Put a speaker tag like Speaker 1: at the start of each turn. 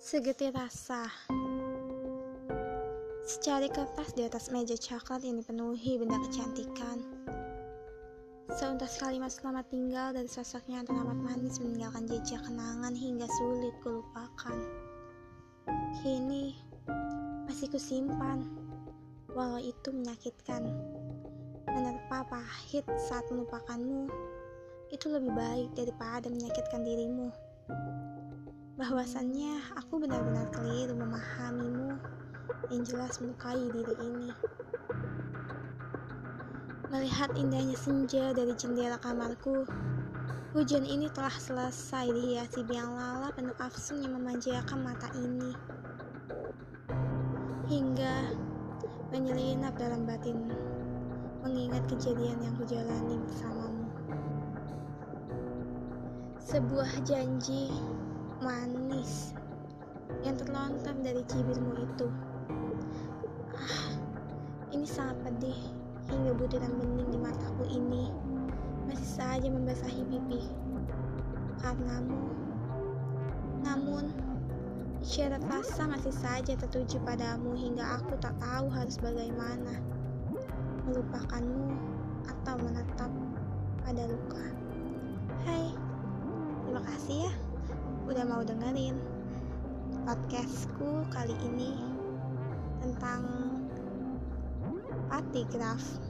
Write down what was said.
Speaker 1: Segetir rasa. Secari kertas di atas meja coklat yang dipenuhi benda kecantikan. Seuntas kalimat selamat tinggal dari sosoknya yang teramat manis meninggalkan jejak kenangan hingga sulit kulupakan. Kini masih kusimpan Walau itu menyakitkan. Menerpa pahit saat melupakanmu Itu lebih baik daripada menyakitkan dirimu bahwasannya aku benar-benar keliru memahamimu yang jelas melukai diri ini. Melihat indahnya senja dari jendela kamarku, hujan ini telah selesai dihiasi biang lala penuh afsun yang memanjakan mata ini. Hingga menyelinap dalam batin, mengingat kejadian yang kujalani bersamamu. Sebuah janji manis yang terlontar dari cibirmu itu. Ah, ini sangat pedih hingga butiran bening di mataku ini masih saja membasahi pipi karenamu. Namun, isyarat rasa masih saja tertuju padamu hingga aku tak tahu harus bagaimana melupakanmu atau menetap pada luka. Hai, terima kasih ya udah mau dengerin podcastku kali ini tentang patigraf